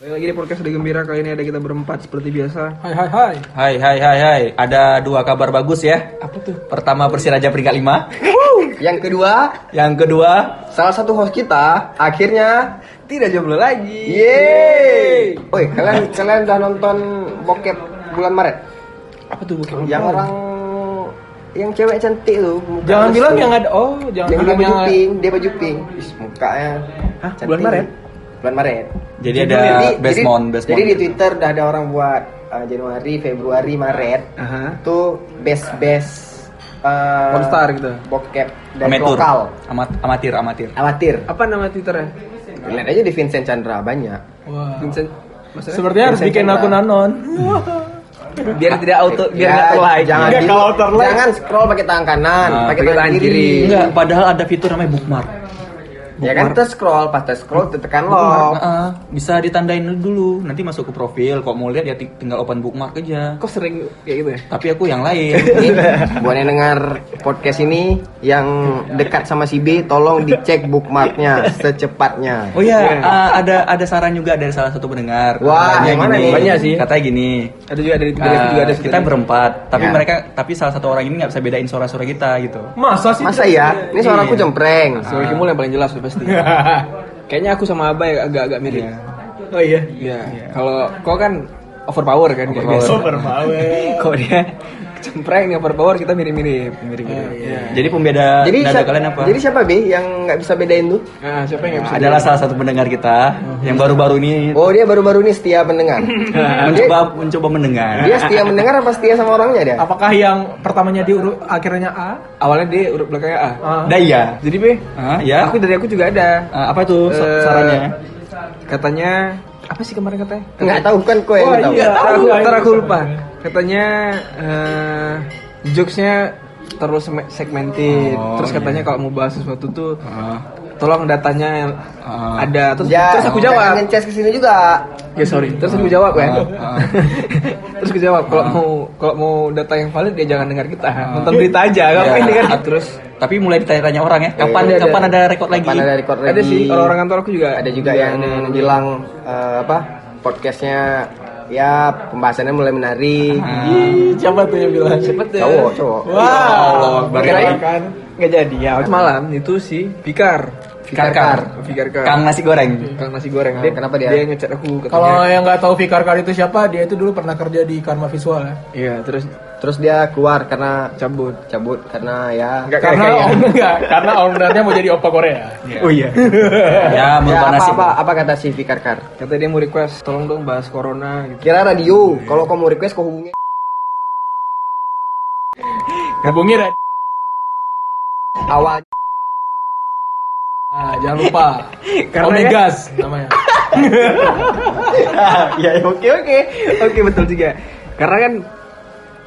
Balik lagi di podcast Udah Gembira kali ini ada kita berempat seperti biasa. Hai hai hai. Hai hai hai hai, ada dua kabar bagus ya. Apa tuh? Pertama Persiraja peringkat 5. Yang kedua, Yang kedua, salah satu host kita akhirnya Tidak jomblo lagi. Yeay. Oi, kalian kalian udah nonton bokep bulan Maret? Apa tuh bukan? Yang orang yang cewek cantik tuh. Jangan bilang yang ada oh, jangan yang dia bilang baju pink, dia baju pink. Ih, mukanya. Hah? cantik. Bulan Maret? Bulan Maret. jadi ada Besmon, jadi, Besmon. jadi di Twitter udah ada orang buat uh, Januari, Februari, Maret Aha. tuh best best uh, gitu. bokep amatur, lokal Amat, amatir, amatir. amatir Apa nama Twitternya? lihat aja di Vincent Chandra banyak Wah. Vincent. Maksudnya? Sepertinya harus bikin Chandra. akun anon. biar tidak auto, biar Ya, nggak like. jangan kalau terlike. jangan scroll pakai tangan kanan Nah, pakai tangan kiri, kiri. Enggak, padahal ada fitur namanya bookmark. Ya kan terus scroll pas terus scroll tekan lock ah, bisa ditandain dulu. Nanti masuk ke profil. Kok mau lihat ya ting- tinggal open bookmark aja. Kok sering kayak gitu ya? Tapi aku yang lain. Buat yang dengar podcast ini yang dekat sama si B tolong dicek bookmarknya secepatnya Oh iya, ah, ada ada saran juga dari salah satu pendengar. Wah, yang mana gini, nih? Banyak sih. Katanya gini. Ada juga dari dari ah, juga ada kita berempat, tapi Ya. mereka tapi salah satu orang ini nggak bisa bedain suara-suara kita gitu. Masa sih? masa ya ini suara aku Iya. jempreng Suara Kimul yang paling jelas pasti. Kayaknya aku sama Abah ya agak-agak mirip. Oh iya. Iya. Kalau kau kan overpower kan kayak biasa. Super power. Dia cempreng nih overpower kita mirip-mirip, mirip-mirip. iya. Jadi pembeda jadi nada siapa, kalian apa? jadi siapa B yang nggak bisa bedain tuh Nah, siapa yang nggak bisa? adalah salah satu pendengar kita yang baru-baru ini oh dia baru-baru ini setia pendengar mencoba mencoba mendengar. dia setia mendengar apa setia sama orangnya dia Apakah yang pertamanya di urut akhirnya A? Awalnya dia urut belakangnya A. Ah. Daya. Jadi B, Ah, ya. aku dari aku juga ada. Ah, apa tuh sa- Eh, sarannya? Katanya apa sih kemarin katanya? nggak tahu kan kau yang Oh, tahu iya. Tahu, ntar iya. aku lupa. Katanya eh jokesnya terlalu segmented. Oh, terus katanya iya. kalau mau bahas sesuatu tuh Ah, tolong datanya Ah. ada. Terus, ya terus aku jangan jawab. nge-chase ke sini juga Ya sorry. Terus aku jawab ya. Ah, terus aku jawab kalau mau kalau mau data yang valid dia jangan dengar kita. Nonton berita aja. Ngapain Ya, dengar? terus tapi mulai ditanya-tanya orang ya, kapan Iya, kapan ada. ada record lagi? Kapan ada record lagi Ada sih orang-orang kantor aku juga. ada juga yang bilang eh, apa podcastnya ya pembahasannya mulai menarik Ih, Siapa tuh yang bilang? Cepet deh. cowok cowok Wah. Allah, baru Kirain lagi. kan nggak jadi ya. Malam itu si Fikar. Fikar Kar. Fikar Kar. Kang nasi goreng. Kang nasi goreng. Nah, kenapa dia? Dia ngechat aku katanya. Kalau yang nggak tahu Fikar Kar itu siapa, dia itu dulu pernah kerja di Karma Visual ya. Iya, terus terus dia keluar karena cabut. cabut karena ya Enggak Karena kayak om enggak, karena ownernya mau jadi opa Korea. Oh iya. Ya, ya apa, apa apa kata si Fikar Kar Kata dia mau request tolong dong bahas corona gitu. kira radio kalau kamu request kau hubungi Hubungi awal Nah, jangan lupa. Karena Omegas namanya. ya oke oke. Oke betul juga. Karena kan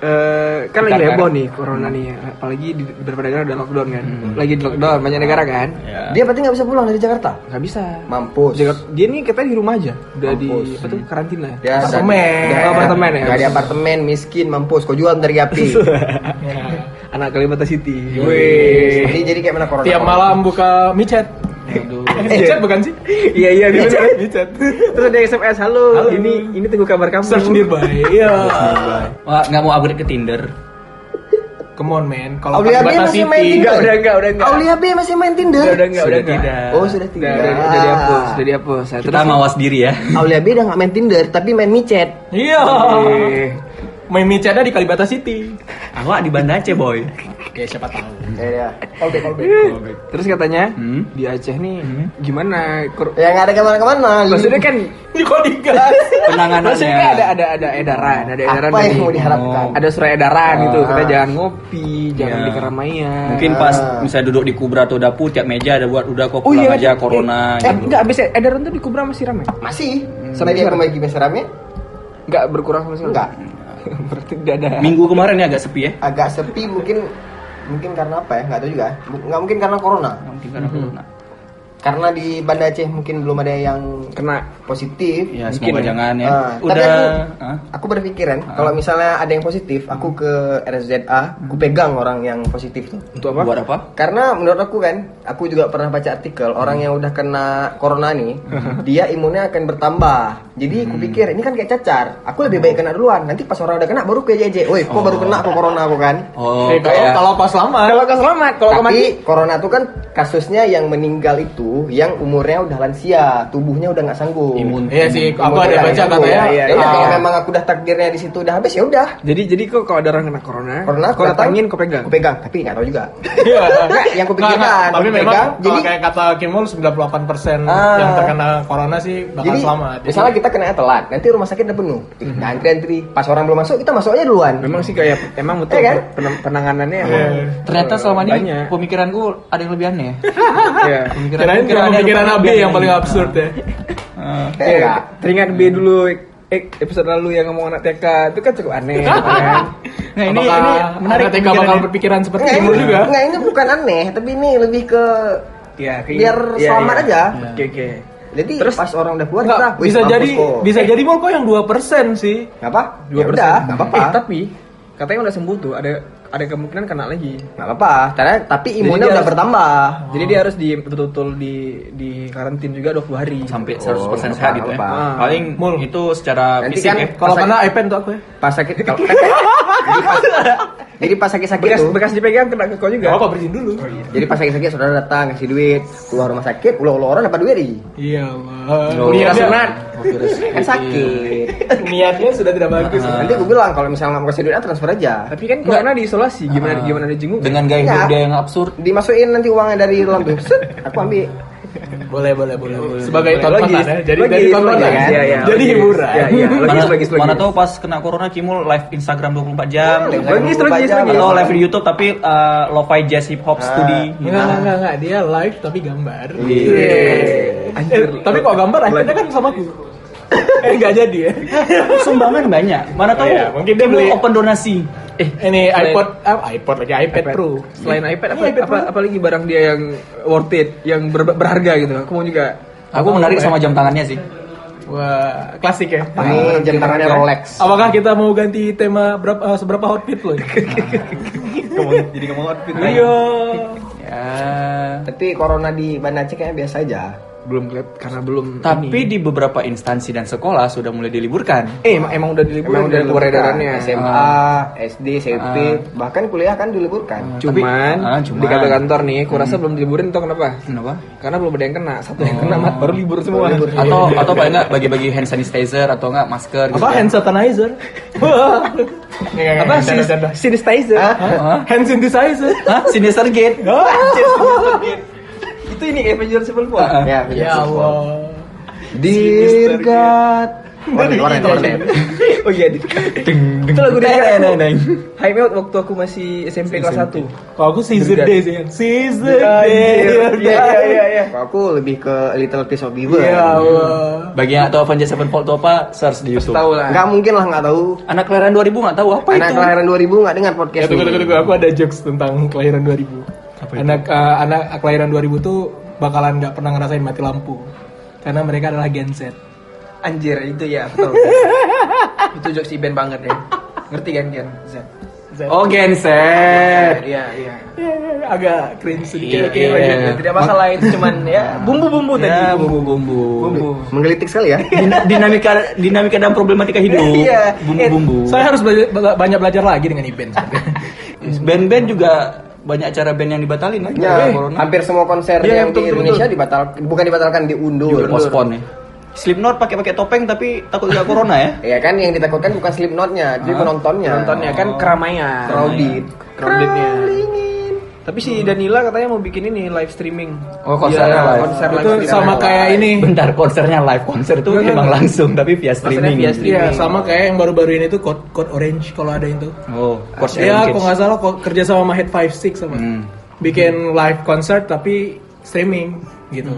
eh kan lagi heboh nih corona nih, apalagi di beberapa negara udah lockdown kan. Lagi di lockdown banyak negara kan. Ya. dia berarti nggak bisa pulang dari Jakarta Nggak bisa. mampus Jakarta, dia nih katanya di rumah aja, udah di Mampus. apa tuh karantina. dia Apartemen. dia- Oh, apartemen ya? nggak di apartemen miskin mampus kau jual dari api Ya. Anak Kalimantan City. Wih. jadi jadi kayak mana corona Tiap malam buka micet. Aduh. Eh, micet bukan sih? Iya iya bisa. Micet. Terus ada SMS, halo, Halo. ini ini tunggu kabar kamu. Search nearby. Iya. Wah, nggak mau upgrade ke Tinder. Come on man, kalau Aulia B masih main City. Tinder. Enggak, udah enggak, udah enggak. Aulia B masih main Tinder Udah, udah enggak, Sudah udah enggak. tidak. oh sudah Udah, tidak udah, udah dihapus, udah dihapus. Nah, Kita mawas diri ya. Aulia B udah nggak main Tinder tapi main micet Iya. Main micetnya di Kalibata City. Awak di Banda Aceh, boy. Ya siapa tahu. ya, ya. Callback, callback. Terus katanya Hmm? di Aceh nih gimana? Kor- ya nggak ada ke mana-kemana Maksudnya kan Ini kok digas? Penanganannya. maksudnya kan ada ada ada edaran, ada edaran apa yang mau diharapkan ada surat edaran gitu, Ah. kita jangan ngopi, jangan Iya. di keramaian. Mungkin pas Ah. misalnya duduk di kubra atau dapur tiap meja ada buat udah kok Oh pulang iya, aja eh, corona Eh, gitu. enggak, habis edaran tuh di Kubra masih ramai. masih Sampai sampai dia kembali ke seremnya Enggak berkurang sama sekali. Enggak. Berarti tidak ada. Minggu kemarin ya agak sepi ya. agak sepi mungkin mungkin karena apa ya nggak tahu juga nggak mungkin karena corona Nggak Mungkin karena corona. Karena di Banda Aceh mungkin belum ada yang Kena positif. Ya, Mungkin semoga ya. jangan ya. Ah, Udah tapi aku, ah. aku berpikiran kalau misalnya ada yang positif, aku ke RSZA, aku pegang orang yang positif tuh. untuk apa? buat apa? Karena menurut aku kan, aku juga pernah baca artikel orang yang udah kena corona nih, dia imunnya akan bertambah. Jadi aku pikir ini kan kayak cacar. Aku lebih baik kena duluan. Nanti pas orang udah kena baru ke JJ. Woi, kok baru kena aku corona aku kan? Oh, Eh, kalau kayak kalau pas lama Kalau kau selamat, kalau kau mati Tapi corona tuh kan kasusnya yang meninggal itu yang umurnya udah lansia, tubuhnya udah nggak sanggup. imun. Iya sih, aku ada baca katanya. Ya, udah, ah, kalau memang aku udah takdirnya di situ udah habis ya udah. Jadi jadi kok kalau ada orang kena corona, Corona kau datang, datangin kau pegang. Aku pegang, tapi nggak tahu juga. Iya. Yang nggak. pikirkan, Tapi memang pegang, kalau jadi kayak kata Kimul 98% Ah. yang terkena corona sih bakal jadi selamat. Jadi- misalnya kita kena telat, nanti rumah sakit udah penuh. Nah, antri-antri, pas orang belum masuk kita masuk aja duluan. Memang sih kayak emang betul Iya kan? pen- penanganannya emang Iya. Ternyata selama ini pemikiranku ada yang lebih aneh. Iya. Pemikiran, Kirain cuma ada pikiran AB yang paling absurd ya. Eh, enggak. teringat B dulu eh, episode lalu yang ngomong anak TK itu kan cukup aneh kan? Nah, ini Apakah ini menarik anak TK bakal berpikiran seperti Enggak, ini, juga. enggak, ini bukan aneh, tapi ini lebih ke Iya, kayak- biar iya, selamat iya. aja. Oke, oke. Jadi Terus? pas orang udah keluar Enggak, kita, "Wih, bisa jadi kok." bisa jadi mau kok yang 2% sih. Apa? Dua Ya udah, nggak apa-apa. Eh, tapi katanya udah sembuh tuh, ada ada kemungkinan kena lagi. Nggak apa-apa. Karena tapi Jadi imunnya dia udah harus- bertambah. Jadi dia harus di betul-betul di di karantin juga 20 hari. sampai Oh, 100% sehat gitu ya. apa-apa. Paling Mul. itu secara Nanti fisik kan ya. Kalau kena iPad tuh aku ya. Pas sakit kalau jadi pas jadi pas sakit-sakit Bekas tuh. bekas dipegang kena ke kau juga. Enggak apa bersihin dulu. Jadi pas sakit-sakit saudara datang ngasih duit, keluar rumah sakit, ulah-ulah orang dapat duit. Iya Allah. Oh, sunat. Kan sakit. Niatnya sudah tidak bagus. Nanti aku bilang kalau misalnya nggak mau kasih duit, transfer aja. Tapi kan corona diisolasi, gimana gimana dijenguk? Dengan gaya hidup dia yang absurd. Dimasukin nanti uangnya dari dalam tuh. Set, aku ambil. Boleh, boleh, boleh. boleh. Sebagai Boleh. tontonan ya. Jadi Logis, dari tontonan kan. Iya, iya, Jadi hiburan. Iya, iya. Logis, mana, logis, logis. mana tahu pas kena corona Kimul live Instagram 24 jam. Logis, logis, Baca, logis. Atau live di YouTube tapi uh, lo-fi jazz hip hop Ah. studi gitu. Enggak, enggak, enggak, enggak. Dia live tapi gambar. Iya. Eh, tapi kok gambar akhirnya kan sama aku. eh, enggak jadi ya. Sumbangan banyak. Mana tahu Oh, iya, mungkin dia beli- open donasi. Eh, Ini Selain- iPod, ah, iPod lagi iPad, Pro. Selain iPad apa, Iya, iPad apa Pro. apalagi barang dia yang worth it, yang ber- berharga gitu. Aku mau juga. Aku menarik sama jam tangannya sih. Wah, klasik ya. Ini jam tangannya Rolex. Apakah kita mau ganti tema berapa eh, seberapa outfit lo? Jadi ngomong outfit. Iya. Ya. Tapi corona di Banda Aceh kayaknya biasa aja. Belum kelihatan karena belum. Tapi di beberapa instansi dan sekolah sudah mulai diliburkan. eh emang, emang udah diliburin Emang udah dari keluar edarannya. SMA, SD, SMP, bahkan kuliah kan diliburkan. Cuman, Ah, cuman. di kantor-kantor nih, kurasa belum diliburin tau kenapa? Kenapa? Karena belum ada yang kena, satu yang kena mat baru libur semua. Atau atau paling enggak bagi-bagi hand sanitizer atau enggak masker gitu. Apa kan. hand sanitizer? Apa. Hah? Hand synthesizer? Hah? Sinister Gate. Itu ini Avengers Civil Ah, ah. Ya, Ya Allah. Dear God. Warnet, warnet, warnet. oh iya, di- itu lagu dari neng, neng. Hype out waktu aku masih SMP kelas 1 Kalau aku season day sih. Season day. Iya, iya, iya, iya. Kalau aku lebih ke Little Piece of Beaver. Ya Allah. Bagi yang tahu Avengers Sevenfold itu apa, search di YouTube. Tahu lah. Nggak mungkin lah nggak tahu. Anak kelahiran 2000 nggak tahu apa Anak itu. kelahiran 2000 nggak dengar podcast Ya tunggu tunggu tunggu. Aku ada jokes tentang kelahiran 2000. Anak eh, anak kelahiran 2000 tuh bakalan nggak pernah ngerasain mati lampu. Karena mereka adalah Gen Z. Anjir, itu ya, betul. itu jokes Iben banget ya. Ngerti kan Gen Z? Z. Oh, genset. Iya, iya. agak cringe sedikit. Iya, Oke, iya. lanjut. Tidak masalah itu cuman ya bumbu-bumbu tadi. Ya, bumbu-bumbu. Bumbu. Menggelitik sekali ya. Dina- dinamika dinamika dan problematika hidup. Iya. Bumbu-bumbu. Saya harus belajar, banyak belajar lagi dengan Iben. sebenarnya. Band-band juga banyak acara band yang dibatalin kan? Ya, corona. hampir semua konser Iya, yang betul, di betul, Indonesia dibatalkan, bukan dibatalkan diundur. Postpone ya. Slipknot pakai pakai topeng tapi takut juga corona ya. Ya kan yang ditakutkan bukan Slipknotnya, jadi penontonnya. Nontonnya kan keramaian. crowded. Crowdednya. Tapi si Danila katanya mau bikin ini live streaming. Oh, konsernya Iya, live. Konser live itu streaming. sama kayak ini. Bentar konsernya live konser itu Enggak, emang enggak. langsung tapi via streaming. via streaming. Iya, sama kayak yang baru-baru ini tuh code code orange kalau ada itu. Oh, course Ya, kalau nggak salah kok kerja sama sama Head 56 sama. Hmm. Bikin live concert tapi streaming gitu.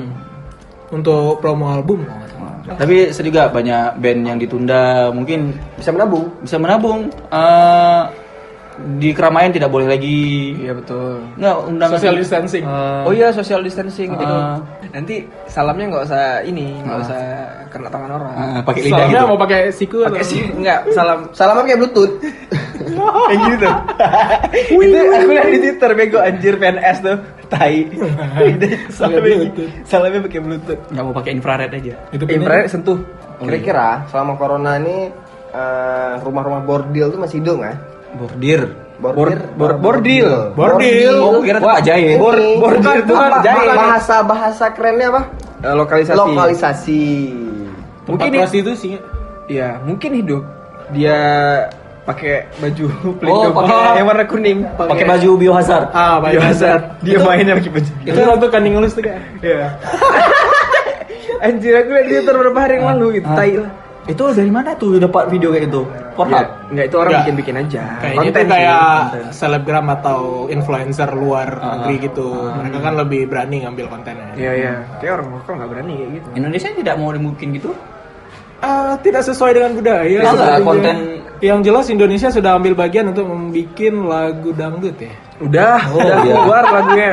Untuk promo album. salah. Tapi saya juga banyak band yang ditunda mungkin Bisa menabung. bisa menabung. Eh, di keramaian tidak boleh lagi. Iya betul. Nggak undang Social distancing. Eh, Oh iya social distancing gitu. Ah. Nanti salamnya nggak usah ini, nggak usah kena tangan orang. ah, pakai lidah Soalnya gitu. mau pakai siku atau Pakai sih enggak salam Salam pakai bluetooth. kayak gitu. itu aku lihat di Twitter bego anjir PNS tuh. Tai. salamnya, salamnya pakai bluetooth. Nggak mau pakai infrared aja. Itu. Infrared sentuh. Kira-kira selama corona ini eh, rumah-rumah bordil tuh masih hidup nggak? Bordir. Bordir, Bor- bordil. Bordil. Oh, kira tuh Pak Jahit. Bor- Ini, bordil bukan, tuh kan jahit. bahasa bahasa kerennya apa? Eh, lokalisasi. Lokalisasi. Mungkin Mungkin prostitusi. Iya, mungkin hidup. Dia pakai baju Oh, pelindung pakai- yang warna kuning. Pakai baju biohazard. Ah. Biasa. Dia mainnya pakai baju. Itu waktu kan ngelus tuh kan. Iya. Anjir aku lihat di Twitter beberapa hari yang lalu gitu, Ah. tai lah. Itu dari mana tuh dapat video kayak gitu? Pornhub. Enggak, itu orang bikin-bikin aja. Kayaknya itu Konten sih, kayak konten. selebgram atau influencer luar negeri gitu. Mereka kan lebih berani ngambil kontennya. Iya, iya. Kayak orang lokal nggak berani kayak gitu. Indonesia tidak mau dimungkin gitu? Ah, tidak sesuai dengan budaya. Sepertinya. konten- Yang jelas Indonesia sudah ambil bagian untuk membuat lagu dangdut ya. Udah, Oh, udah iya. keluar lagunya.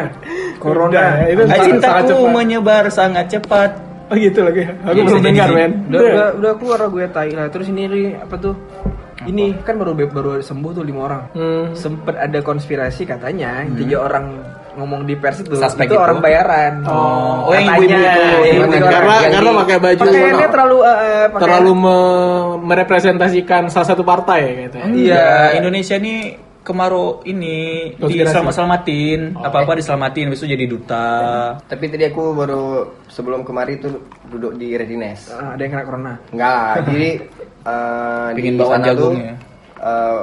Corona. Udah, itu sangat- sangat cintaku cepat. menyebar sangat cepat. Oh gitu lagi. Aku Iya, belum dengar, men. Udah, udah, udah keluar lagunya tai lah. Terus ini apa tuh? Ini kan baru baru sembuh tuh lima orang. Hmm. Sempet ada konspirasi katanya tiga orang ngomong di pers itu Suspek itu itu. orang bayaran. Oh, oh, yang ibu-ibu itu. Iya, karena orang. karena pakai baju pakaiannya terlalu eh, eh, pakaian- terlalu me- merepresentasikan salah satu partai gitu ya. Iya. Indonesia ini kemarau ini Konspirasi. diselamat selamatin apa apa diselamatin itu jadi duta Tapi tadi aku baru sebelum kemari tuh duduk di readiness. Ah, ada yang kena corona. Enggak, jadi eh, di Pingin bawaan sana tuh jagungnya. eh,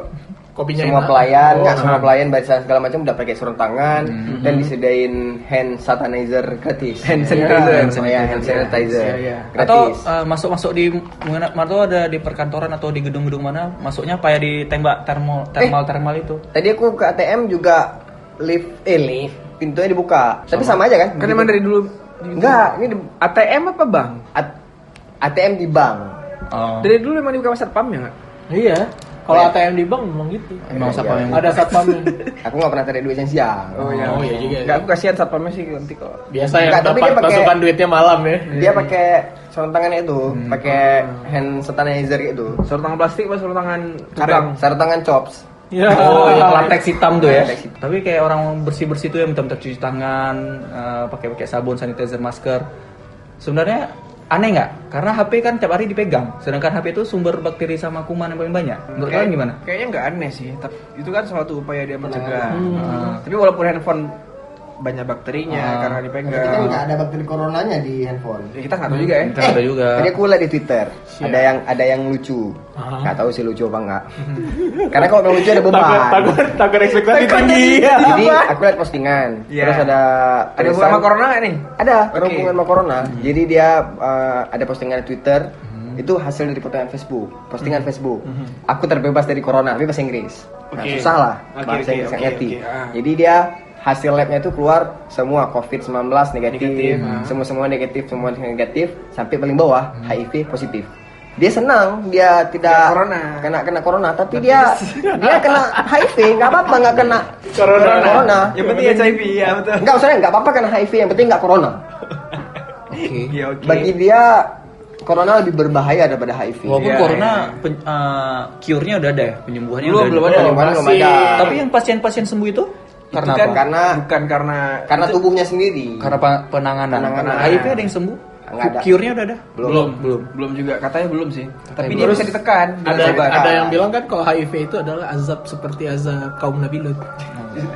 Kopinya semua enak. pelayan, Oh. nggak semua pelayan barisan segala macam udah pakai sarung tangan Hmm. dan disediain hand sanitizer gratis. Hand Ya, sanitizer. hand sanitizer, hand sanitizer Iya, iya. atau gratis. eh, masuk masuk di mana atau ada di perkantoran atau di gedung-gedung mana masuknya kayak ditembak termal termal termal itu Tadi aku ke ATM juga lift, eh lift, pintunya dibuka. Tapi sama aja kan? Kan emang dari dulu Enggak, ini di, ATM apa bank? A- ATM di bank. oh. Dari dulu emang dibuka satpam ya nggak? Iya. Kalau Oh, iya. ATM di bank memang gitu. emang siapa Iya. yang Ada satpamnya. Aku nggak pernah tarik duit siang siang. Oh, iya juga. Enggak, aku kasihan satpamnya sih nanti kok. Biasa yang Nggak, tapi dia pakai- masukan duitnya malam ya. Dia pakai sarung tangannya itu, pakai hand sanitizer gitu. Sarung tangan plastik apa sarung tangan karet? sarung tangan chops. Ya. Oh, yang latex hitam tuh ya. Tapi kayak orang bersih-bersih tuh yang minta-minta cuci tangan, eh, pakai pakai sabun, sanitizer, masker. Sebenarnya aneh nggak? Karena HP kan tiap hari dipegang. Sedangkan HP itu sumber bakteri sama kuman yang paling banyak. Menurut kalian gimana? Kayaknya nggak aneh sih, tapi itu kan suatu upaya dia mencegah. Hmm. Ah, Tapi walaupun handphone banyak bakterinya Ah. karena Tapi kan dipegang. nggak ada bakteri coronanya di handphone. Ya, kita nggak tahu juga ya. Kita nggak tahu juga. Tadi aku lihat di Twitter, Siap. ada yang ada yang lucu. Ah. Nggak tahu sih lucu apa enggak. Karena kalau yang lucu ada beban. Takut takut takut ekspektasi tinggi. Jadi aku lihat postingan, Iya. terus ada Ada hubungan sama corona nggak nih? Ada Oke. berhubungan sama corona. Jadi dia uh, ada postingan di Twitter. Itu hasil dari postingan Facebook. Postingan Facebook. Aku terbebas dari corona, tapi bahasa Inggris. Nah, Oke. susah lah Oke, bahasa oke, Inggris ngerti. oke, ah. Jadi dia hasil labnya itu keluar semua COVID-19 negatif, Negatif, ah. semua semua negatif, semua negatif, sampai paling bawah HIV positif. Dia senang, dia tidak Kena corona. kena kena corona, tapi dia dia kena HIV, nggak apa-apa nggak kena Corona. corona. Yang penting HIV ya betul. Enggak, usah nggak apa-apa kena HIV, yang penting nggak corona. Oke. Iya oke. Bagi dia corona lebih berbahaya daripada HIV. Walaupun Iya, corona iya. pen- eh, cure-nya udah ada ya, penyembuhannya Belum, udah belum ada. belum ada. Tapi yang pasien-pasien sembuh itu karena Itu kan apa? Karena- bukan karena Karena tubuhnya sendiri. Karena penanganan. Penanganan. HIV ada yang sembuh? Nggak ada. Cure-nya udah ada? Belum. belum. belum juga katanya belum sih. Tapi belum. dia bisa ditekan. Ada obat. ada yang bilang kan kalau HIV itu adalah azab seperti azab kaum Nabi Lut.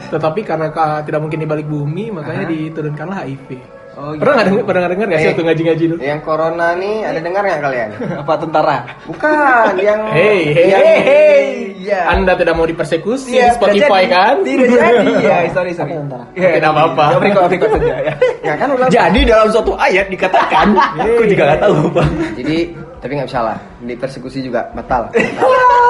Tetapi karena ka- tidak mungkin di balik bumi, makanya diturunkanlah HIV. Oh, Pernah nggak denger, pernah nggak denger nggak sih Eh. waktu ngaji-ngaji dulu? Yang corona nih ada dengar nggak kalian? apa tentara? Bukan, yang Hey, hey, yang, hey, hey. Iya. Anda tidak mau dipersekusi Iya, di Spotify tidak kan? jadi. Tidak jadi. Ya, sorry sorry. Ya, Tidak apa-apa. Ya, berikut berikut saja ya. Ya kan udah. Jadi dalam suatu ayat dikatakan, aku juga nggak tahu bang. Jadi tapi nggak bisa Di persekusi juga batal.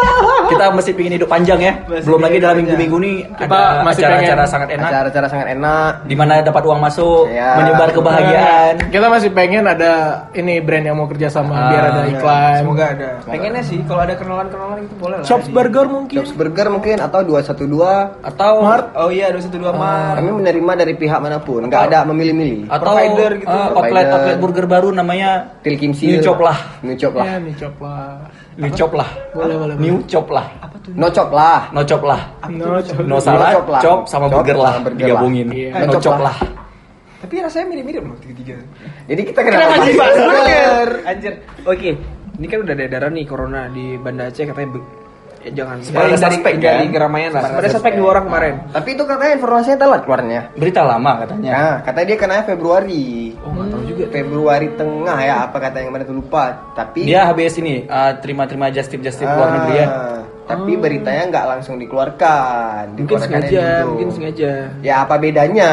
Batal. kita masih pingin hidup panjang ya. Masih Belum lagi dalam minggu-minggu ini Kita ada masih acara-acara sangat enak Acara-acara sangat enak. di mana dapat uang masuk, Ya. menyebar kebahagiaan. Kita masih pengen ada ini brand yang mau kerja sama Ah, biar ada iya. iklan. Semoga ada. Pengennya sih kalau ada kenalan-kenalan itu boleh lah. Chops Burger mungkin. Chops Burger mungkin atau 212 Atau Oh iya 212 Mart. kami menerima dari pihak mana pun, nggak ada memilih-milih. atau Provider gitu. Provider. outlet outlet burger baru namanya Til Kimsi. New Chop lah. New Chop lah. Ya, nih lah. New Chop lah. Boleh, boleh, New Chop lah. No Chop lah. No Chop lah. No, chop. No salah, chop lah. chop sama Chop burger lah burger digabungin. lah. Iya. No No chop Chop lah. Tapi rasanya mirip-mirip loh tiga-tiga. Jadi kita kenapa bahas burger? Anjir. Oke. Ini kan udah ada edaran nih corona di Banda Aceh katanya ya jangan Sebenarnya hindari- suspek, hindari kan? keramaian lah. Sebenarnya Ada suspek dua orang kemarin. Tapi itu katanya informasinya telat keluarnya. Berita lama katanya. Nah, katanya dia kena Februari. Oh, nggak tahu juga. Februari tengah ya, apa kata yang mana tuh lupa. Tapi Dia HBS ini eh, terima-terima just tip just tip luar Ah, negeri ya. Tapi beritanya nggak langsung dikeluarkan. Mungkin sengaja, dulu. mungkin sengaja. Ya apa bedanya?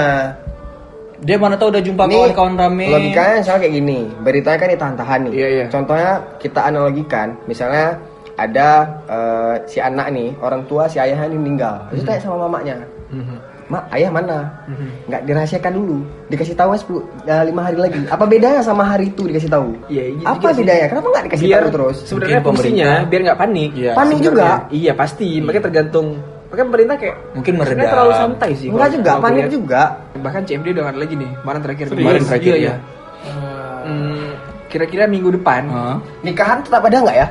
Dia mana tahu udah jumpa kawan-kawan rame. Logikanya misalnya kayak gini, beritanya kan ditahan-tahan nih. Iya, iya. Contohnya kita analogikan, misalnya ada eh, si anak nih, orang tua si ayahnya ini meninggal. Terus tanya sama mamanya, Mak, ayah mana? Nggak dirahasiakan dulu, dikasih tahu 10 ya, lima hari lagi. Apa bedanya sama hari itu dikasih tahu? Iya, iya Apa bedanya? Kenapa nggak dikasih Biar tahu terus? sebenarnya fungsinya pemerintah. biar nggak panik. Iya. Panik juga. Iya pasti. Makanya tergantung. Makanya pemerintah kayak Mungkin meredam. terlalu santai sih. Enggak juga, panik lihat. juga. Bahkan CMD udah ada lagi nih. Kemarin terakhir. Kemarin terakhir, Iya, ya. iya. Hmm, kira-kira minggu depan Hah? Nikahan tetap ada nggak ya?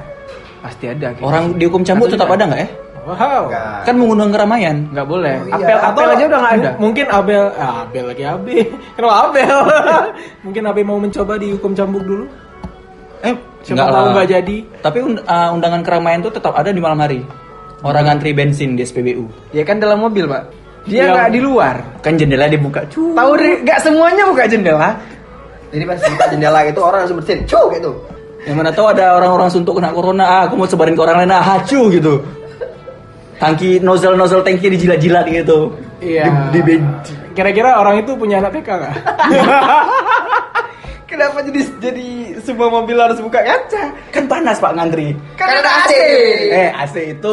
Pasti ada. kayaknya. Orang dihukum cambuk Atau tetap ada nggak ya? Wow. Nggak. Kan mengundang keramaian. nggak boleh. Oh, iya. Apel apel Atau aja udah nggak ada. Mungkin Abel, ah, Abel lagi Abel. Kenapa Abel? mungkin Abel mau mencoba dihukum cambuk dulu. Eh, Siapa nggak tahu lah. nggak jadi. Tapi und- uh, undangan keramaian tuh tetap ada di malam hari. Orang ngantri bensin di SPBU. Ya kan dalam mobil pak. Dia Iya. nggak di luar. Kan jendela dibuka. Tahu deh, nggak semuanya buka jendela. Jadi pas buka jendela itu orang langsung bersin, cu gitu. Yang mana tahu ada orang-orang suntuk kena corona, ah, aku mau sebarin ke orang lain, ah, hacu gitu. Tangki nozzle nozzle tangki dijilat-jilat gitu. Iya. Di, di Kira-kira orang itu punya anak TK nggak? Kenapa jadi jadi semua mobil harus buka kaca? kan panas pak ngantri. Kan ada AC. Eh AC itu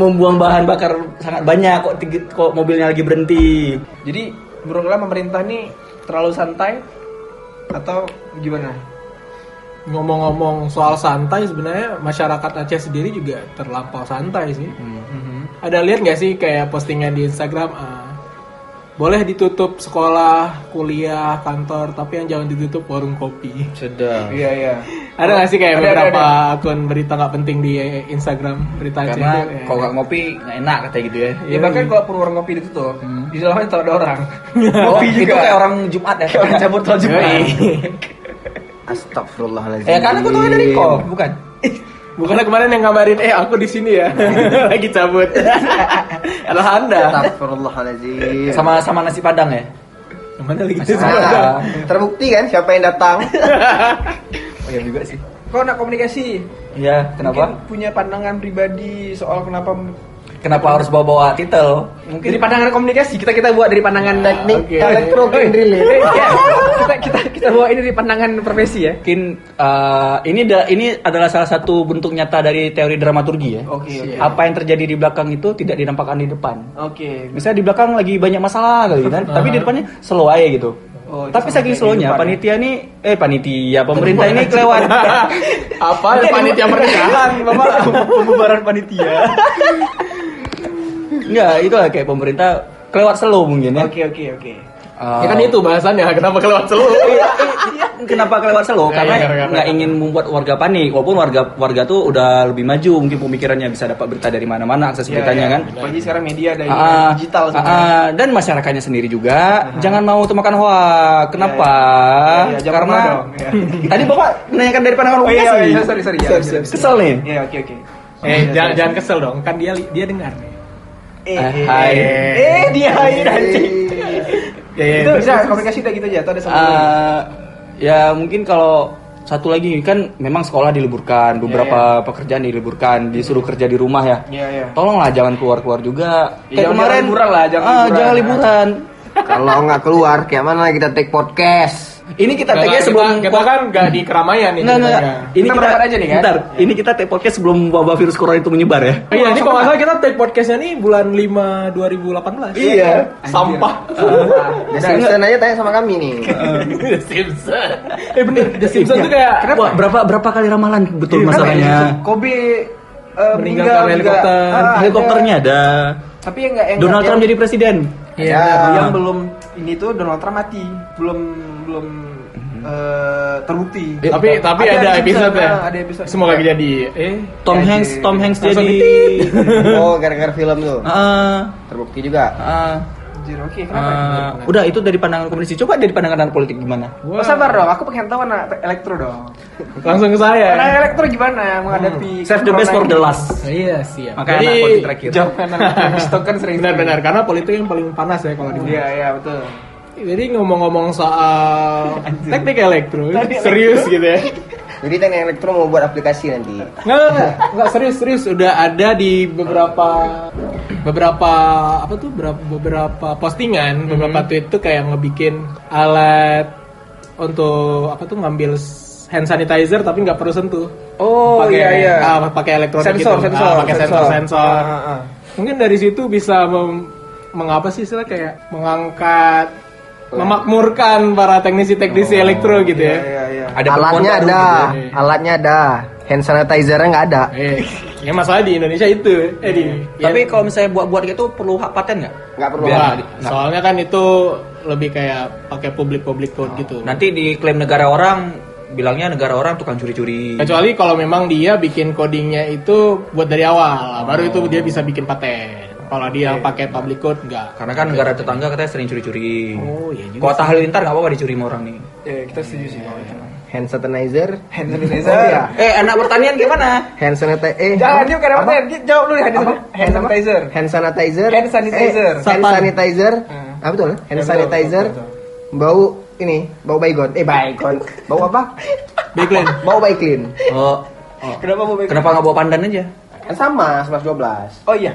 membuang bahan bakar sangat banyak kok kok mobilnya lagi berhenti. Jadi menurut kalian pemerintah ini terlalu santai atau gimana? Ngomong-ngomong soal santai, sebenarnya masyarakat Aceh sendiri juga terlampau santai sih. Ada lihat nggak sih kayak postingan di Instagram? ah, boleh ditutup sekolah, kuliah, kantor, tapi yang jangan ditutup warung kopi. Sedang. Iya iya. Ada nggak sih kayak Ada, ada, beberapa akun berita nggak penting di Instagram berita Aceh Karena itu, ya. kalau nggak ngopi nggak enak katanya gitu ya. Ya bahkan kalau perlu warung kopi ditutup, di dalamnya tetap ada orang. Kopi itu kayak orang Jumat ya, kayak orang cabut kalau Jumat. Astagfirullahaladzim. Ya karena aku tahu dari kok, bukan? Bukannya kemarin yang ngabarin, eh aku di sini ya, lagi cabut. Adalah anda. Astagfirullahaladzim. Sama sama nasi padang ya. Yang Mana lagi ada. Nah, terbukti kan siapa yang datang? Oh iya juga sih. Kau nak komunikasi? Iya, kenapa? Mungkin punya pandangan pribadi soal kenapa Kenapa harus bawa-bawa titel? Mungkin dari pandangan komunikasi kita kita buat dari pandangan Teknik Oke. elektro relay. iya. kita kita kita bawa ini dari pandangan profesi ya. mungkin eh, ini da- ini adalah salah satu bentuk nyata dari teori dramaturgi ya. Oke oke. Apa yang terjadi di belakang itu tidak dinampakkan di depan. Oke. Misalnya di belakang lagi banyak masalah kali kan, tapi di depannya slow aja gitu. Oh, tapi saking slownya ya. panitia ini eh panitia pemerintah ini kelewat. Apa panitia pernikahan, bapak? pembubaran panitia. Enggak, itu kayak pemerintah kelewat slow mungkin ya. Oke oke oke. Eh, Ya kan itu bahasannya, kenapa kelewat seluruh? Kenapa kelewat slow? Ya, Karena iya, karena- nggak ingin membuat warga panik. Walaupun warga warga tuh udah lebih maju, mungkin pemikirannya bisa dapat berita dari mana-mana, akses Iya, beritanya iya. kan. Apalagi sekarang media ada yang digital semua. ah, dan masyarakatnya sendiri juga jangan mau termakan hoax. Kenapa? Iya, iya, jangan Karena dong, iya. tadi bapak menanyakan dari pandangan Oh iya, sih. iya, sorry sorry ya. Siap, siap. Kesel nih. Iya oke oke. Eh, jangan jangan kesel dong, kan dia dia dengar nih. Eh, Eh, eh, hai. eh, dia hai anjing. Ya, ya, Itu bisa komunikasi udah gitu aja atau ada sambungan? Eh, ya mungkin kalau satu lagi kan memang sekolah diliburkan, beberapa pekerjaan diliburkan, disuruh kerja di rumah ya. Iya iya. Tolonglah jangan keluar-keluar juga. Ya, jangan- jangan liburan lah, jangan ah, liburan. jangan liburan. Kalau nggak keluar, kayak mana kita take podcast? Ini kita Nggak, tag nggak, sebelum kita, kita kan gak di keramaian nih. Enggak, enggak, ceritanya. enggak. Ini Kita kita, berangkat aja nih, kan? Bentar, ini kita take podcast sebelum wabah virus corona itu menyebar ya. Iya, ini kalau nggak salah kita take podcastnya nih bulan 5 2018. Iya. Sampah. The Simpson aja tanya sama kami nih. The Simpson. Eh bener, The Simpson tuh kayak Wah, berapa berapa kali ramalan betul masalahnya? Kobe Meninggal eh, meninggal karena helikopter. Ah, Helikopternya ada. Tapi yang enggak yang Donald Trump jadi presiden. Iya. Ya. yang belum ini tuh Donald Trump mati. Belum belum eh, terbukti. Eh, tapi tapi Ada ada, episode, episode ya. ah, ada episode. Semoga jadi eh Tom Ya, Hanks, jadi- Tom Hanks langsung jadi Oh, gara-gara film tuh. Ah, Terbukti juga. Anjir, oke, kenapa? ah. udah itu dari pandangan komunis. Coba dari pandangan anak politik gimana? Oh, sabar dong, aku pengen tahu anak elektro dong. langsung ke saya. Anak elektro gimana menghadapi Save the best for the last. Iya, siap. Makanya Jadi, anak politik terakhir. Jangan anak kan sering benar-benar karena politik yang paling panas ya kalau di Iya, iya, betul. Jadi ngomong-ngomong soal teknik elektro, serius gitu ya. Jadi teknik elektro mau buat aplikasi nanti. Nggak, nggak, nggak, nggak serius serius udah ada di beberapa beberapa apa tuh beberapa, beberapa postingan, beberapa tweet tuh kayak ngebikin alat untuk apa tuh ngambil hand sanitizer tapi nggak perlu sentuh. Oh, pakai, iya, iya. ah, pakai elektronik Sensor, gitu. sensor, Ah, pakai sensor. sensor sensor. Ah, ah, ah. Mungkin dari situ bisa mem, mengapa sih istilah kayak mengangkat memakmurkan para teknisi-teknisi elektro gitu ya. Iya, iya. Ada alatnya ada, gitu ya. alatnya ada. Hand sanitizer nggak ada. Eh, ya masalah di Indonesia itu. Eh di Tapi kalau misalnya buat-buat gitu perlu hak paten nggak? Nggak perlu. Biar- soalnya kan itu lebih kayak pakai public-public code gitu. Nanti diklaim negara orang, bilangnya negara orang tukang curi-curi. Kecuali kalau memang dia bikin codingnya itu buat dari awal, baru itu dia bisa bikin paten. Kalau dia pakai public code enggak. Karena kan negara tetangga katanya sering curi-curi. Oh, iya juga Kota Halilintar nggak apa-apa dicuri sama orang nih. Ya, kita setuju sih kalau itu. Hand sanitizer. Hand sanitizer. Oh, iya. Eh, anak pertanian gimana? Hand sanitizer. Eh, Jangan dia karena apa? Jawab dulu hand, sanitizer. Hand sanitizer. Hand sanitizer. Eh, hand sanitizer. Hmm. Apa betul? Hand Ya, betul, sanitizer. betul, Bau ini, bau baygon. Eh, baygon. Bau apa? Backline. Bau bayclean. Oh, Kenapa mau baik? kenapa nggak bawa pandan aja? Kan sama 11 12. Oh iya.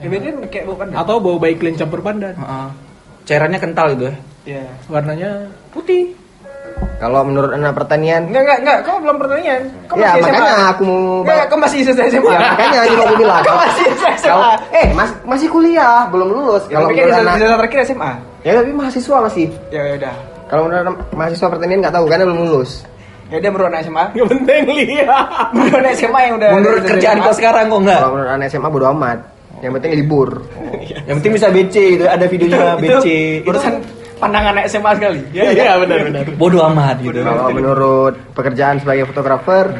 Ya beda kayak bukan. Atau bau baik clean campur pandan. Heeh. Cairannya kental gitu ya. Iya. Warnanya putih. Kalau menurut anak pertanian, Enggak, enggak, enggak. Kamu belum pertanyaan. Kamu ya masih makanya SMA. aku mau Enggak, kamu masih SMA. Ya, makanya juga aku bilang. Kamu masih SMA. Kalau eh mas, masih kuliah, belum lulus. Kalau Kalau menurut anak, bisa terakhir SMA. ya tapi mahasiswa masih. Ya ya udah. Kalau menurut anak mahasiswa pertanian nggak tahu karena belum lulus. Ya udah menurut anak SMA. Gak penting lihat. Menurut anak SMA yang udah Menurut kerjaan kau sekarang kok nggak? Kalau menurut anak SMA bodo amat. Yang penting libur. Yang penting bisa BC itu ada videonya BC. itu urusan pandangan SMA sekali. Iya, iya benar-benar. Bodoh amat gitu. Kalau menurut pekerjaan sebagai fotografer,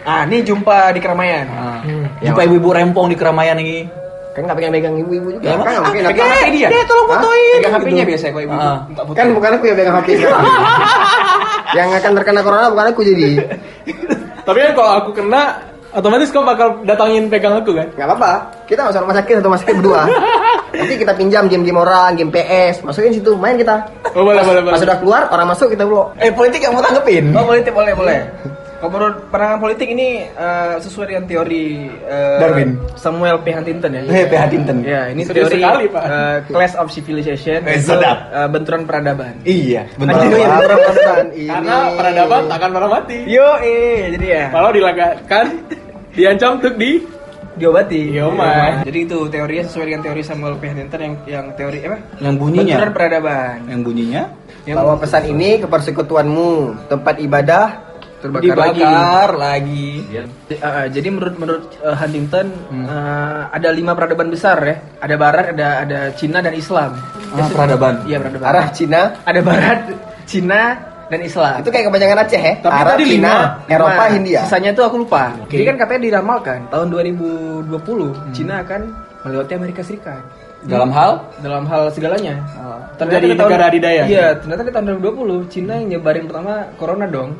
Ah, ini jumpa di keramaian. Ah. Jumpa ibu-ibu rempong di keramaian ini. kan nggak pengen megang ibu-ibu juga. Ya, kan nggak mungkin. Pegang HP dia. Dia tolong fotoin. Pegang HP-nya gitu. biasa kok ibu. Ah. Kan bukan aku yang pegang HP yang akan terkena corona bukan aku jadi. Tapi kan kalau aku kena, otomatis kau bakal datangin pegang aku kan? Nggak apa-apa. Kita masuk rumah sakit atau rumah sakit berdua. Nanti kita pinjam game-game orang, game PS, masukin situ, main kita. Oh, boleh, boleh, boleh. Pas udah keluar, orang masuk kita blok. Eh politik yang mau tanggepin. Oh politik boleh boleh. Kalau menurut pandangan politik ini eh, sesuai dengan teori eh, Darwin. Samuel P. Huntington ya. Eh, P. Huntington. Ya, ini Serius teori sekali, Pak. eh, Class of Civilization. Eh, itu, sedap. eh, benturan peradaban. Iya, ya, perasaan ini. Karena peradaban takkan pernah mati. Yo eh jadi ya Kalau dilagakan, diancam untuk di diobati. Yo, man. Jadi itu teorinya sesuai dengan teori Samuel P. Huntington yang yang teori apa? Yang bunyinya. Benturan peradaban. Yang bunyinya Yang Bawa pesan ini ke persekutuanmu, tempat ibadah terbakar lagi. dibakar lagi. J- uh, jadi menurut menurut uh, Huntington uh, ada lima peradaban besar ya. Ada Barat, ada ada Cina dan Islam. Ah, peradaban. Iya peradaban. Arah Cina, Ada Barat, Cina dan Islam. itu kayak kebanyakan Aceh ya. Tapi Arab, tadi Cina, lima. Eropa, Lima. Hindia. Sisanya tuh aku lupa. Oke. Jadi kan katanya diramalkan tahun 2020 Cina akan melewati Amerika Serikat dalam hal dalam hal segalanya. Menjadi negara adidaya. Iya, ternyata di tahun 2020 Cina yang nyebarin pertama corona dong.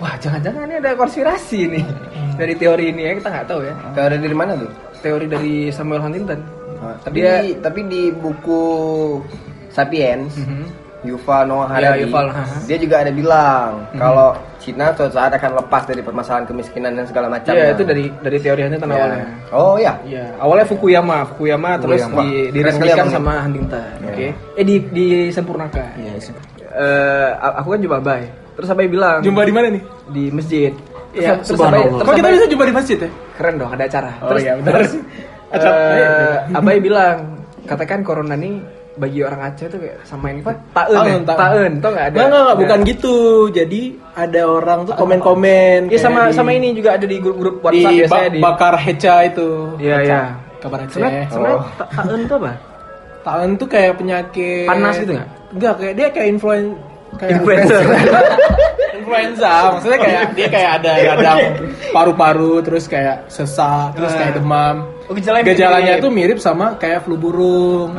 Wah, jangan-jangan ini ada konspirasi nih dari teori ini ya kita nggak tahu ya. Teori dari mana tuh? Teori dari Samuel Huntington. Tapi Dia- di, tapi di buku Sapiens, Mhm. Yuval Noah Ya, Harari, Yuval, haha. dia juga ada bilang kalau Cina suatu saat akan lepas dari permasalahan kemiskinan dan segala macam. Iya, itu dari dari teori Huntington awalnya. Oh ya. Iya, awalnya Fukuyama, Fukuyama, terus di, diresmikan sama Huntington. Iya. Oke. Eh di disempurnakan. Iya, eh, aku kan jumpa Abai. Terus Abai bilang Jumpa di mana nih? di masjid. Terus, Iya, terus Abai, subhanallah. terus Kok kita bisa jumpa di masjid ya? keren dong ada acara. Oh, terus iya, benar. terus Acara- iya. Abai bilang katakan corona nih bagi orang Aceh tuh kayak sama ini Pak. Taen, ya? Taen, taen. taen, tau nggak ada? Enggak, Nah. bukan gitu. Jadi ada orang tuh komen-komen. Iya sama di- sama ini juga ada di grup-grup di WhatsApp biasanya Ba- di. Bakar Heca itu. Iya iya. Kabar Aceh. Sebenarnya sebenarnya ta- taen itu apa? Tahan tuh kayak penyakit Panas gitu nggak? Enggak, kayak dia kayak influen kayak Influencer. influenza. Maksudnya kayak dia kayak ada radang paru-paru terus kayak sesak, terus kayak demam. Oh, gejalanya Gejalanya mirip. tuh mirip sama kayak flu burung.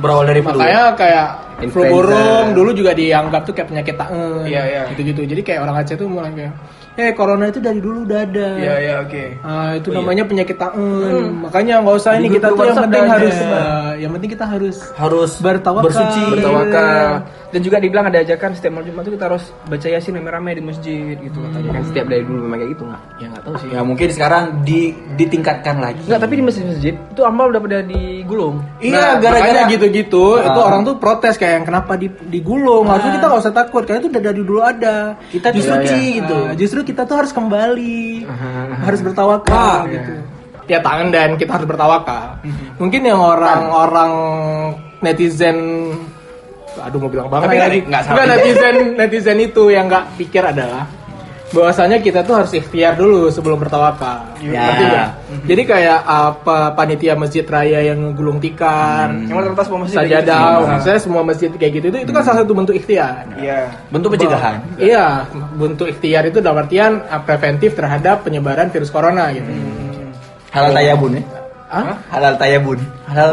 Berawal dari flu. Makanya kayak flu Influenza. burung dulu juga dianggap tuh kayak penyakit taen. Iya, iya. Gitu-gitu. Jadi kayak orang Aceh tuh mulai kayak eh corona itu dari dulu udah ada. Iya iya oke. Ah, itu namanya penyakit taen. Makanya nggak usah ini kita tuh yang penting harus eh, yang penting kita harus harus Bertawakal. bersuci. bertawakal dan juga dibilang ada ajakan setiap malam Jumat tuh kita harus baca yasin rame-rame di masjid gitu katanya Kan setiap dari dulu memang kayak gitu nggak? ya nggak tahu sih Ya mungkin sekarang di ditingkatkan lagi. Enggak, tapi di masjid-masjid itu amal udah pada digulung. Iya, Nah, gara-gara gitu-gitu, itu Ah. orang tuh protes kayak kenapa di, digulung. Harusnya kita nggak usah takut karena itu udah dari dulu ada. Kita Iya, justru iya. gitu. justru kita tuh harus kembali, harus bertawakal gitu. Ya tangan dan kita harus bertawakal. Mungkin yang orang-orang netizen aduh mau bilang banget Tapi lagi. nggak- netizen netizen itu yang nggak pikir adalah bahwasanya kita tuh harus ikhtiar dulu sebelum bertawakal. Ya. Ngerti nggak? Jadi kayak apa panitia masjid raya yang ngegulung tikar, Yang rata-rata semua masjid kayak gitu sajadah, sih. maksudnya semua masjid kayak gitu itu itu kan salah satu bentuk ikhtiar. Iya. Bentuk pencegahan. Iya, bentuk ikhtiar itu dalam artian uh, preventif terhadap penyebaran virus corona gitu. Halal tayabun ya. Hah? Halal tayabun. Halal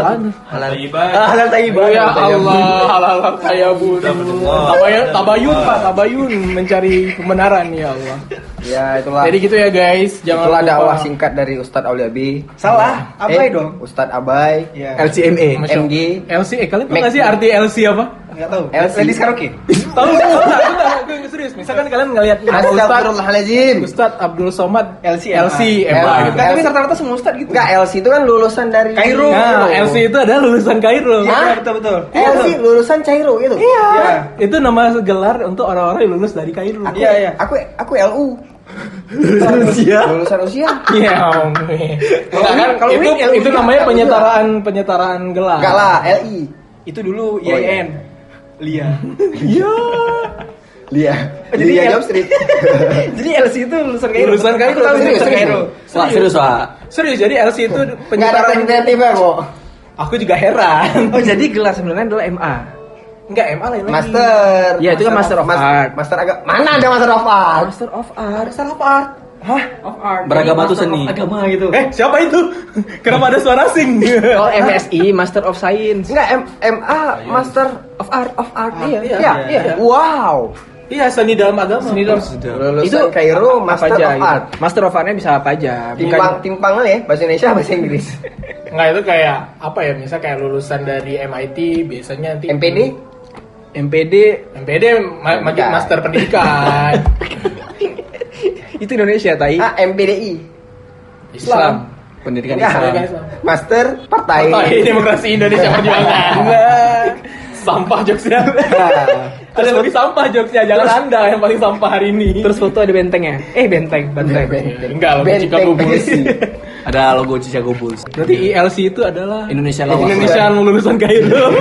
halal Ah, halal tayyiban. ya. Allah, halal saya bun. Tabayun, tabayun pak, tabayun mencari kebenaran ya Allah. Ya itulah. Jadi gitu ya guys, jangan itulah lupa. dakwah singkat dari Ustadz Aulia B. Salah, Abai Eh, dong. Ustadz Abai. LCMA. Masya Allah. MG. LC, eh kalian tau Mac- gak sih arti LC apa? Enggak tahu. LC. Ladies karaoke. Tahu nggak? Tahu nggak? Aku nggak- aku serius. Misalkan kalian ngelihat Astagfirullahaladzim. Ustadz Abdul Somad LC, LC. Enggak, tapi rata-rata semua ustad gitu. Enggak, LC itu kan lulusan dari Kairo. Nah, LC itu adalah lulusan Kairo. Iya, betul betul. LC lulusan Cairo gitu. Iya. Iya. Itu nama gelar untuk orang-orang yang lulus dari Kairo. Iya, iya. Aku aku LU. Usia. Lulusan usia. Iya, Om. Enggak kan? kalau itu itu namanya penyetaraan penyetaraan gelar. Enggak lah, LI. Itu dulu iya. IAIN. Lia. Iya. Lia. Jadi Lia Job Street. Jadi LC itu lulusan Kairo. Lulusan Kairo, tahu serius. Kairo. Wah, serius, Wak. Serius, jadi LC itu penyetaraan kreatifnya kok. Aku juga heran. Oh, jadi gelar sebenarnya adalah MA. Enggak, MA lain lagi. Master. Iya, itu kan Master of Art. Master agak mana ada Master of Art? Master of Art. Master of Art. Hah? Of Art. Beragama Master seni. of Agama gitu. Eh, siapa itu? Kenapa ada suara asing? Oh, MSI, Master of Science. Enggak, M MA Master of Art of Art. Iya, iya, iya, iya. iya. Wow. Iya, seni dalam agama. Seni dalam Lulusan Kairo apa Master aja of gitu. Art. Master of Art-nya bisa apa aja. Timpang timpang ya, bahasa Indonesia bahasa Inggris. Enggak, itu kayak apa ya? Misal kayak lulusan dari MIT biasanya nanti MPD MPD MPD ma- ma- Bukan. master pendidikan itu Indonesia, tai. ah MPDI Islam. Pendidikan Enggak. Islam. Islam. Master Partai Partai Demokrasi Indonesia Perjuangan. sampah jokesnya. Ada lebih sampah jokesnya, jangan anda yang paling sampah hari ini. Terus foto ada bentengnya. Eh, benteng, benteng. enggak loh, Benteng Chicago Bulls. Ada logo Chicago Bulls. Berarti ILC itu adalah Indonesia lawan. Indonesia lulusan Kairo.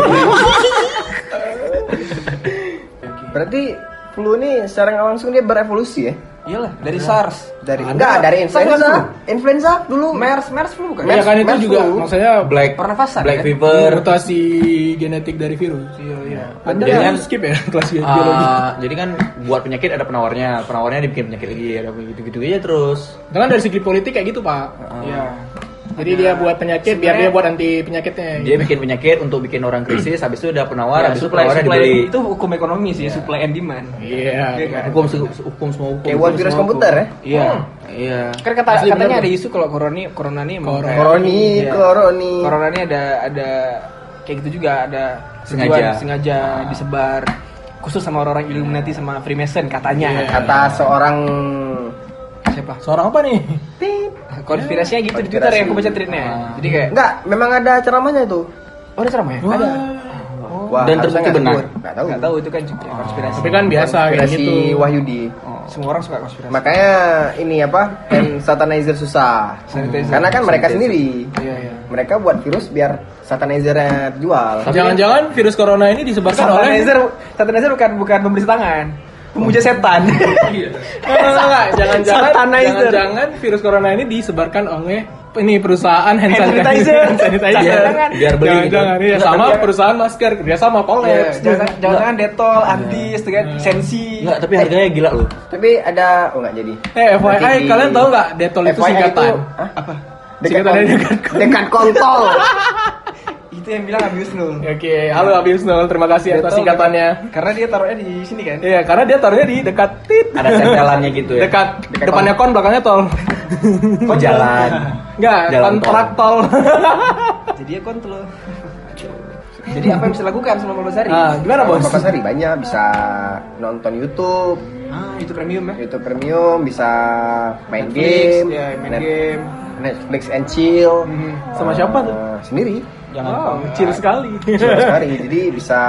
Berarti flu ini secara langsung dia berevolusi ya? Iyalah, dari SARS. Dari Ada. enggak dari SARS influenza. dulu. Influenza dulu. MERS, MERS flu bukan? Ya kan itu Mers juga flu. maksudnya Black Pernafasan, Black kan? Fever. mutasi genetik dari virus. Iya, iya. Anda Jadi kan skip ya kelas Ah, biologi. jadi kan buat penyakit ada penawarnya, penawarnya dibikin penyakit lagi, ada begitu-gitu aja terus. Itu kan dari segi politik kayak gitu pak. Iya. Jadi dia buat penyakit biar dia buat anti penyakitnya. Dia bikin penyakit untuk bikin orang krisis, habis itu ada penawar, Ya, habis itu supply, penawarnya dibeli. Itu hukum ekonomi sih, supply and demand. Iya. Iya kan? Hukum hukum semua hukum. Kayak buat hukum virus komputer ya? Iya. Iya. Kan kata Asli katanya bener ada isu kalau corona corona ini emang Corona. Koroni, Iya. koroni. Corona ini ada ada kayak gitu juga ada Sengaja. tujuan, sengaja disebar khusus sama orang-orang Illuminati sama Freemason katanya. Iya. Kata seorang Siapa? Seorang apa nih? Konspirasinya gitu di Twitter yang aku baca tweetnya. Jadi kayak enggak, memang ada ceramahnya itu. oh ada ceramah ya? Wah. Ada. Wah, Dan terbukti benar? sebut. Nggak tahu. Nggak tahu itu kan juga konspirasi. Tapi kan biasa kayak Konspirasi gitu. Wahyudi. Semua orang suka konspirasi. Makanya ini apa? Hand sanitizer susah. Sanitizer. Karena kan mereka Sanitizer. sendiri. Iya iya. Mereka buat virus biar sanitizernya jual. Jangan-jangan virus corona ini disebarkan oleh Sanitizer, sanitizer bukan bukan pembersih tangan, pemuja setan. Enggak, enggak, enggak. Jangan-jangan jangan-jangan virus corona ini disebarkan oleh ini perusahaan hand sanitizer. sanitizer. Hand sanitizer. Jangan-jangan. Biar beli gitu. Jangan, iya, sama perusahaan masker kerja sama Iya, Poleps. jangan jangan detol, antis, tuh kan, sensi. Enggak, tapi harganya gila loh. Tapi ada oh nggak jadi. Eh, FYI, Nanti di- kalian tahu nggak Detol itu singkatan? Hah? Apa? Dekat, Singkatan dekat kon- dekat kontol. Itu yang bilang Abius Nul. Oke, halo Abius Nul, terima kasih atas Detol, singkatannya. Karena dia taruhnya di sini kan. Iya, karena dia taruhnya di dekat tit. Ada sentelannya gitu ya. Dekat, Dekat depannya kon, belakangnya tol. Kok jalan. Enggak, Jalan kontrak tol. Jadi ya kontrol. Jadi apa yang bisa dilakukan selama 14 hari? Nah, gimana bos? Beberapa hari banyak bisa nonton YouTube, Ah, itu premium ya. YouTube Premium, bisa main Netflix, game, ya, main Net- game. Netflix and chill. Mhm. Sama siapa tuh? Eh, sendiri. Jangan Wow, chill sekali. Sama sekali. Jadi bisa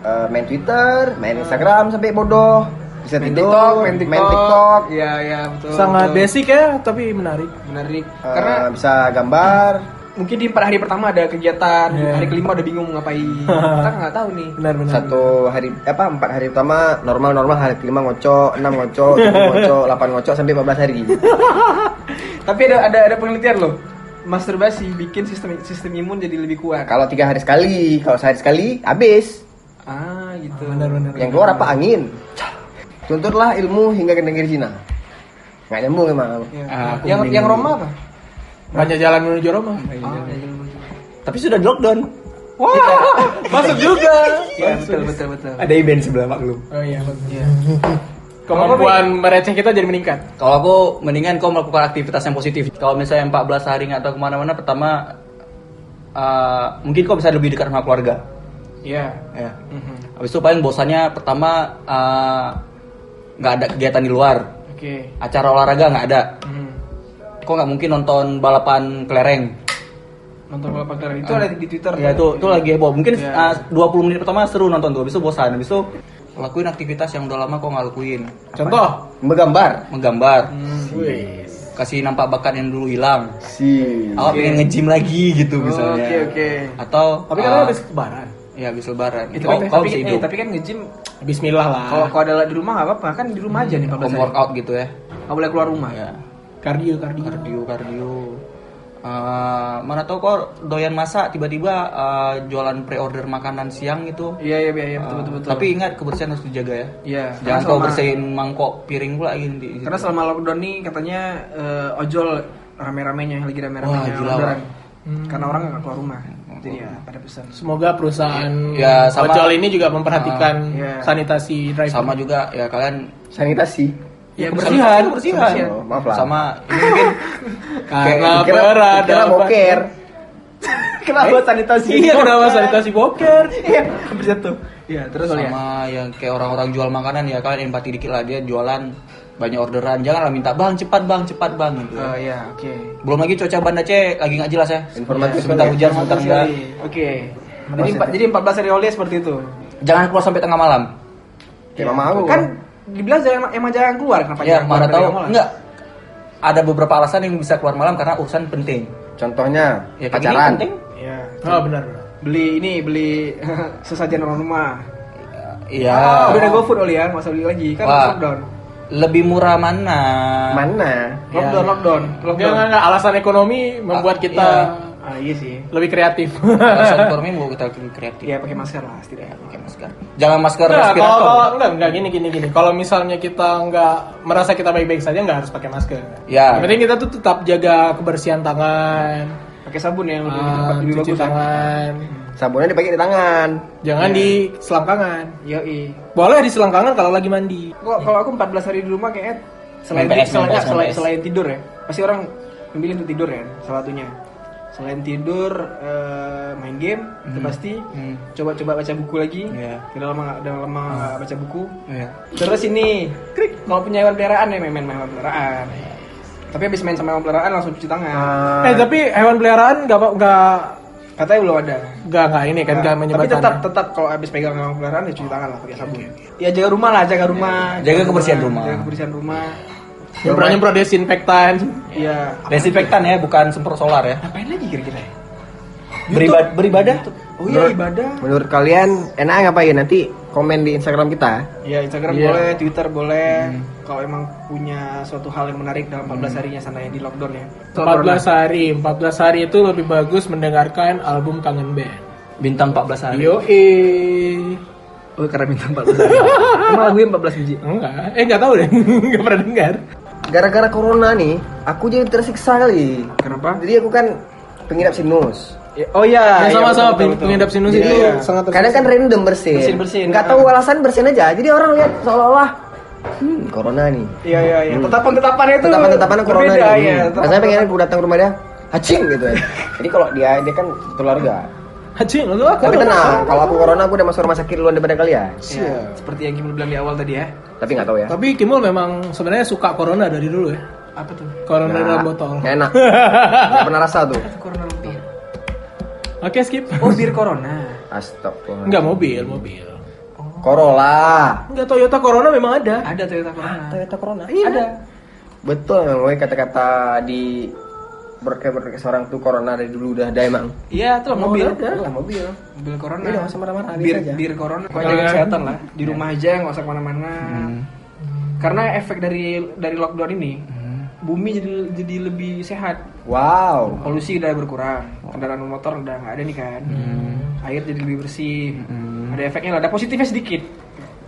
eh, main Twitter, main Instagram sampai bodoh. Bisa Main tidur, TikTok, main TikTok. main TikTok, Iya, iya, betul. Sangat betul. basic ya, tapi menarik. Menarik. eh, Karena bisa gambar. mungkin di empat hari pertama ada kegiatan, Iya. hari kelima udah bingung ngapain. Kita nggak tahu nih. Benar-benar. Satu hari apa empat hari pertama normal normal hari kelima ngocok, enam ngocok, tujuh ngocok, delapan ngocok sampai 14 hari. Tapi ada ada ada penelitian loh. Masturbasi bikin sistem sistem imun jadi lebih kuat. Kalau tiga hari sekali, kalau sehari sekali habis. Ah, gitu. Benar-benar. Yang keluar apa angin. Tuntutlah ilmu hingga ke negeri Cina. Nggak nyambung emang. Ya. Ah, yang bingung. yang Roma apa? Banyak jalan menuju Roma. Ah, Tapi sudah di lockdown. Wah, masuk juga. Iya, betul betul betul. Ada event sebelah maklum. Oh iya, bagus. Iya. Kemampuan mereceh kita jadi meningkat. Kalau aku mendingan kau melakukan aktivitas yang positif. Kalau misalnya 14 hari nggak tahu ke mana-mana, pertama eh, mungkin kau bisa lebih dekat sama keluarga. Iya. Ya. Mhm. Habis itu paling bosannya pertama eh, nggak ada kegiatan di luar, Oke. acara olahraga nggak ada. Mhm. Kok nggak mungkin nonton balapan kelereng? Nonton balapan kelereng itu ada di Twitter. Ya itu itu lagi heboh. Mungkin Iya. eh, 20 menit pertama seru nonton tuh, habis itu bosan, habis itu lakuin aktivitas yang udah lama kok nggak lakuin. Contoh. Menggambar. Menggambar, Wih. kasih nampak bakat yang dulu hilang. Si. Awak pengen nge-gym lagi gitu Oh, misalnya. Oke oke. Atau Tapi kan eh, habis lebaran. ya habis lebaran. Itu tapi, kau tapi, bisa eh, tapi kan nge-gym Bismillah lah. kalau kalau ada di rumah nggak apa-apa kan di rumah aja nih 14 Home hari. workout gitu ya. Nggak boleh keluar rumah. Ya. kardio, kardio. Kardio, kardio. Eh, mana tahu kok doyan masak tiba-tiba eh, jualan pre-order makanan siang gitu. Iya iya iya betul Eh, betul betul. Tapi ingat kebersihan harus dijaga ya. Iya. Jangan kau bersihin mangkok piring pula gitu. di- Karena selama lockdown nih katanya eh, ojol rame-ramenya lagi Wah, rame-ramenya gila, orderan. Hmm. Karena orang nggak keluar rumah. Jadi ya pada pesan. Semoga perusahaan Ya, sama- ojol ini juga memperhatikan iya. sanitasi driver. sama juga ya kalian Sanitasi. Ya, kebersihan, kebersihan. kebersihan. Oh, maaf lah. sama ini mungkin Karena Kira, berat. kira boker. Kenapa sanitasi? Iya, kenapa sanitasi boker? Iya, kebersihan tuh. Iya, terus ya. sama yang kayak orang-orang jual makanan ya kalian empati dikit lah dia jualan banyak orderan janganlah minta bang cepat bang cepat bang gitu Oh iya, oke. belum lagi cuaca banda C lagi nggak jelas ya Informatif sebentar sekali. hujan sebentar enggak Sekali. Oke. Jadi empat jadi 14 hari holiday seperti itu. jangan keluar sampai tengah malam Ya mama aku. Kan dibilang jangan emang jangan keluar kenapa ya jangan mana keluar tahu enggak ada beberapa alasan yang bisa keluar malam karena urusan penting Contohnya ya pacaran. penting Iya. Oh benar. Beli ini beli sesajen orang rumah. iya Udah ada GoFood oli ya, nggak usah beli lagi kan Wah. lockdown. lebih murah mana Mana? Lockdown, Ya. lockdown, lockdown. enggak, enggak. Alasan ekonomi membuat Ah, kita Ah iya sih. lebih kreatif. alasan ekonomi mau kita lebih kreatif Iya pakai masker lah setidaknya. pakai masker jangan masker kalau, respirator kalau enggak, enggak gini gini gini. Kalau misalnya kita enggak merasa kita baik-baik saja enggak harus pakai masker. Ya. Yang penting kita tuh tetap jaga kebersihan tangan, Pakai sabun ya, yang lebih, ah, lebih cuci bagus ya. tangan. Sabunnya dipakai di tangan. Jangan di selangkangan. Yoi. Boleh di selangkangan kalau lagi mandi. Kok kalau aku 14 hari di rumah kayak selain MPS, selain, MPS, selain, MPS. selain tidur ya, pasti orang memilih untuk tidur ya, salah satunya. Selain tidur, eh, main game, itu pasti. Hmm. Coba-coba baca buku lagi. Iya. Udah lama nggak- udah lama nggak baca buku. Iya. Terus ini, krik, kalau punya hewan peliharaan ya main main hewan peliharaan. Tapi habis main sama hewan peliharaan langsung cuci tangan. Eh tapi hewan peliharaan nggak nggak Katanya belum ada. Enggak, enggak ini kan enggak Tapi menyebarkan. tetap tetap kalau habis pegang hewan peliharaan ya cuci tangan lah pakai sabun. Ya jaga rumah lah, jaga rumah. Jaga kebersihan rumah. Jaga kebersihan rumah. Nyemprot nyemprot desinfektan. Iya. Desinfektan ya, bukan semprot solar ya. Ngapain lagi kira-kira? ya? Beribadah, beribadah. Oh iya ibadah. Menurut kalian enak ngapain? Nanti komen di Instagram kita. Ya Instagram Iya. boleh, Twitter boleh. Kalau emang punya suatu hal yang menarik dalam 14 harinya sana yang di lockdown ya. 14 hari, 14 hari itu lebih bagus mendengarkan album Kangen Band. Bintang 14 hari. Yo Oh karena bintang 14 hari. Emang lagunya 14 biji. Enggak, eh enggak tahu deh, enggak pernah dengar. Gara-gara corona nih, aku jadi tersiksa kali. Kenapa? Jadi aku kan pengidap sinus. Ya, oh iya. Ya, iya, sama-sama betul. pengidap sinus Jadi itu Iya. sangat kadang kan random bersin. Bersin-bersin, Nggak ah. tahu alasan bersin aja. Jadi orang lihat seolah-olah hmm, corona nih. Iya iya iya. Tetapan-tetapan itu Tetapan-tetapan corona berbeda, nih. ya. Hmm. Rasanya pengen aku datang ke rumah dia, hacing gitu ya. Jadi kalau dia dia kan keluarga. Hacing, lu aku. Tapi tenang, kalau aku corona aku udah masuk rumah sakit duluan daripada kalian. Iya, seperti yang Kimul bilang di awal tadi ya. Tapi nggak tahu ya. Tapi Kimul memang sebenarnya suka corona dari dulu ya. Apa tuh? Corona Nggak- dalam botol. enak. Nggak pernah rasa tuh. Corona lebih. Oke, skip. Oh, bir corona. Astagfirullah. Enggak mobil, mobil. Corolla. Enggak Toyota Corona memang ada. Ada Toyota Corona. Toyota Corona. Ada. Betul kata-kata di broadcast orang tuh corona dari dulu udah ada emang. Iya, itu lah mobil. Lah mobil. Mobil corona. Udah, nggak usah habis Bir aja. bir corona. Kau jaga kesehatan lah. Di rumah aja nggak usah ke mana-mana. Karena efek dari dari lockdown ini, bumi jadi jadi lebih sehat. Wow. Polusi udah berkurang. Kendaraan motor udah nggak ada nih kan. Air jadi lebih bersih. Ada efeknya lah. Ada positifnya sedikit.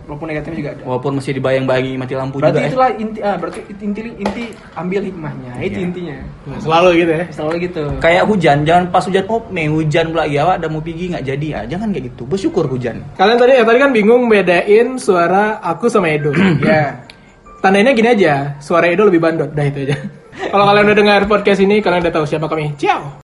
Walaupun negatifnya juga ada. Walaupun masih dibayang-bayangi mati lampu Berarti juga ya. itulah inti ah berarti inti inti ambil hikmahnya. Itu Iya. intinya. Selalu gitu ya. Selalu gitu. Kayak hujan, jangan pas hujan, oh Mei hujan pula ya, ada mau pergi nggak jadi ya, jangan kayak gitu. Bersyukur hujan. Kalian tadi ya tadi kan bingung bedain suara aku sama Edo. Ya. Tandanya gini aja, suara Edo lebih bandot. Dah itu aja. Kalau kalian udah dengar podcast ini, kalian udah tahu siapa kami. Ciao.